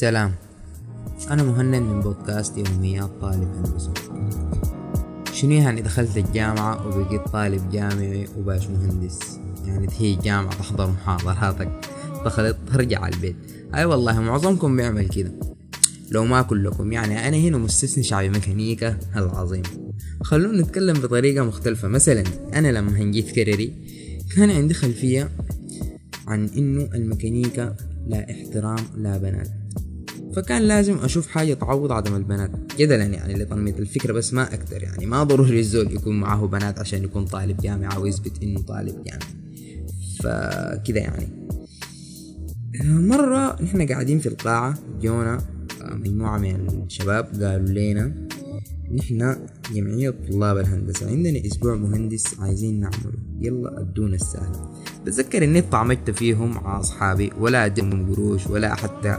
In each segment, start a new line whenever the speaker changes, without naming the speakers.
سلام. أنا مهند من بودكاست يوميات طالب هندسة. شنو يعني دخلت الجامعة وبقيت طالب جامعي وباش مهندس؟ يعني هي جامعة تحضر محاضراتك دخلت ترجع البيت. أي والله معظمكم بيعمل كده لو ما كلكم يعني أنا هنا مستثني شعبي ميكانيكا العظيم خلونا نتكلم بطريقة مختلفة. مثلا أنا لما هنجيت كرري كان عندي خلفية عن إنه الميكانيكا لا احترام لا بنات فكان لازم أشوف حاجة تعوض عدم البنات. جدلا يعني لتنمية الفكرة بس ما أكتر يعني. ما ضروري الزول يكون معه بنات عشان يكون طالب جامعه ويثبت إنه طالب جامعه فكده يعني. مرة نحن قاعدين في القاعة جونا مجموعة من الشباب قالوا لنا نحن جمعية طلاب الهندسة. عندنا أسبوع مهندس عايزين نعمله. يلا أدونا السهلة بتذكر إني طعمجت فيهم مع أصحابي ولا أدمهم قروش ولا حتى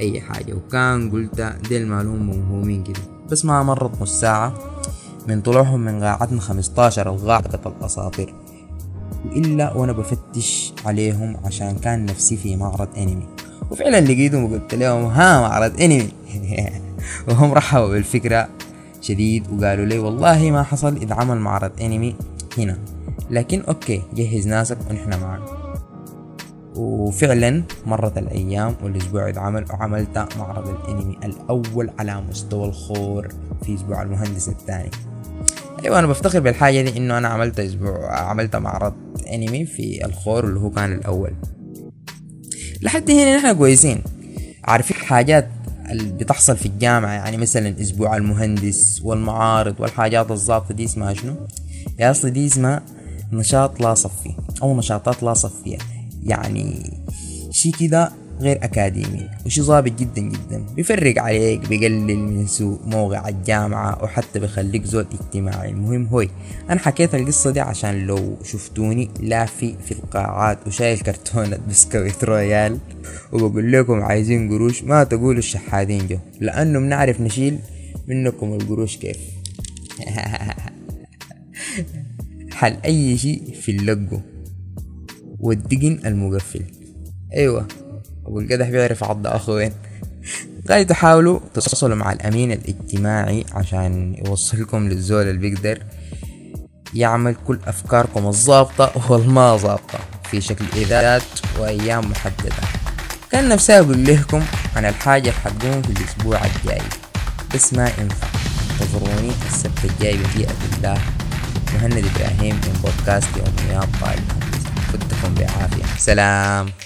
أي حاجة. وكان قلت ديل مالهم موهومين كده. بس ما مرت نص ساعة من طلوعهم من قاعتنا خمستاشر الغاعدة الأساطير. وإلا وأنا بفتش عليهم عشان كان نفسي في معرض أنمي. وفعلا لقيتهم وقلت لهم ها معرض أنمي. وهم رحبوا بالفكرة شديد وقالوا لي والله ما حصل إذا عمل معرض أنمي هنا. لكن أوكي جهز ناسك ونحن معك. وفعلا مرت الأيام والأسبوع اتعمل وعملت معرض الأنمي الأول على مستوى الخور في أسبوع المهندس الثاني. أيوة أنا بفتخر بالحاجة دي إنه أنا عملت أسبوع عملت معرض أنمي في الخور اللي هو كان الأول. لحد هنا نحن كويسين. عارفين حاجات اللي بتحصل في الجامعة يعني مثلا أسبوع المهندس والمعارض والحاجات الظابطة دي اسمها شنو؟ يا أصلي دي اسمها نشاط لا صفي أو نشاطات لا صفية. يعني شي كده غير أكاديمي وشي ظابط جدا جدا. بيفرق عليك بيقلل من سوء موقع الجامعة وحتى بيخليك زول اجتماعي. المهم هوي أنا حكيت القصة دي عشان لو شفتوني لافي في القاعات وشايل كرتونة بسكويت رويال وبقول لكم عايزين قروش ما تقولوا الشحادين جو. لأنه بنعرف نشيل منكم القروش كيف. حل أي شي في اللقو. والدقن المقفل. أيوه أبو القدح بيعرف عض اخوه وين تحاولوا تتصلوا مع الأمين الاجتماعي عشان يوصلكم للزول اللي بيقدر يعمل كل أفكاركم الظابطة والما ظابطة في شكل ايذات وأيام محددة. كان نفسي أقول لكم عن الحاجة اللي في الأسبوع الجاي بس ما ينفع. انتظروني السبت الجاي بمشيئة الله. مهند إبراهيم من بودكاست يوميات طالب Salam.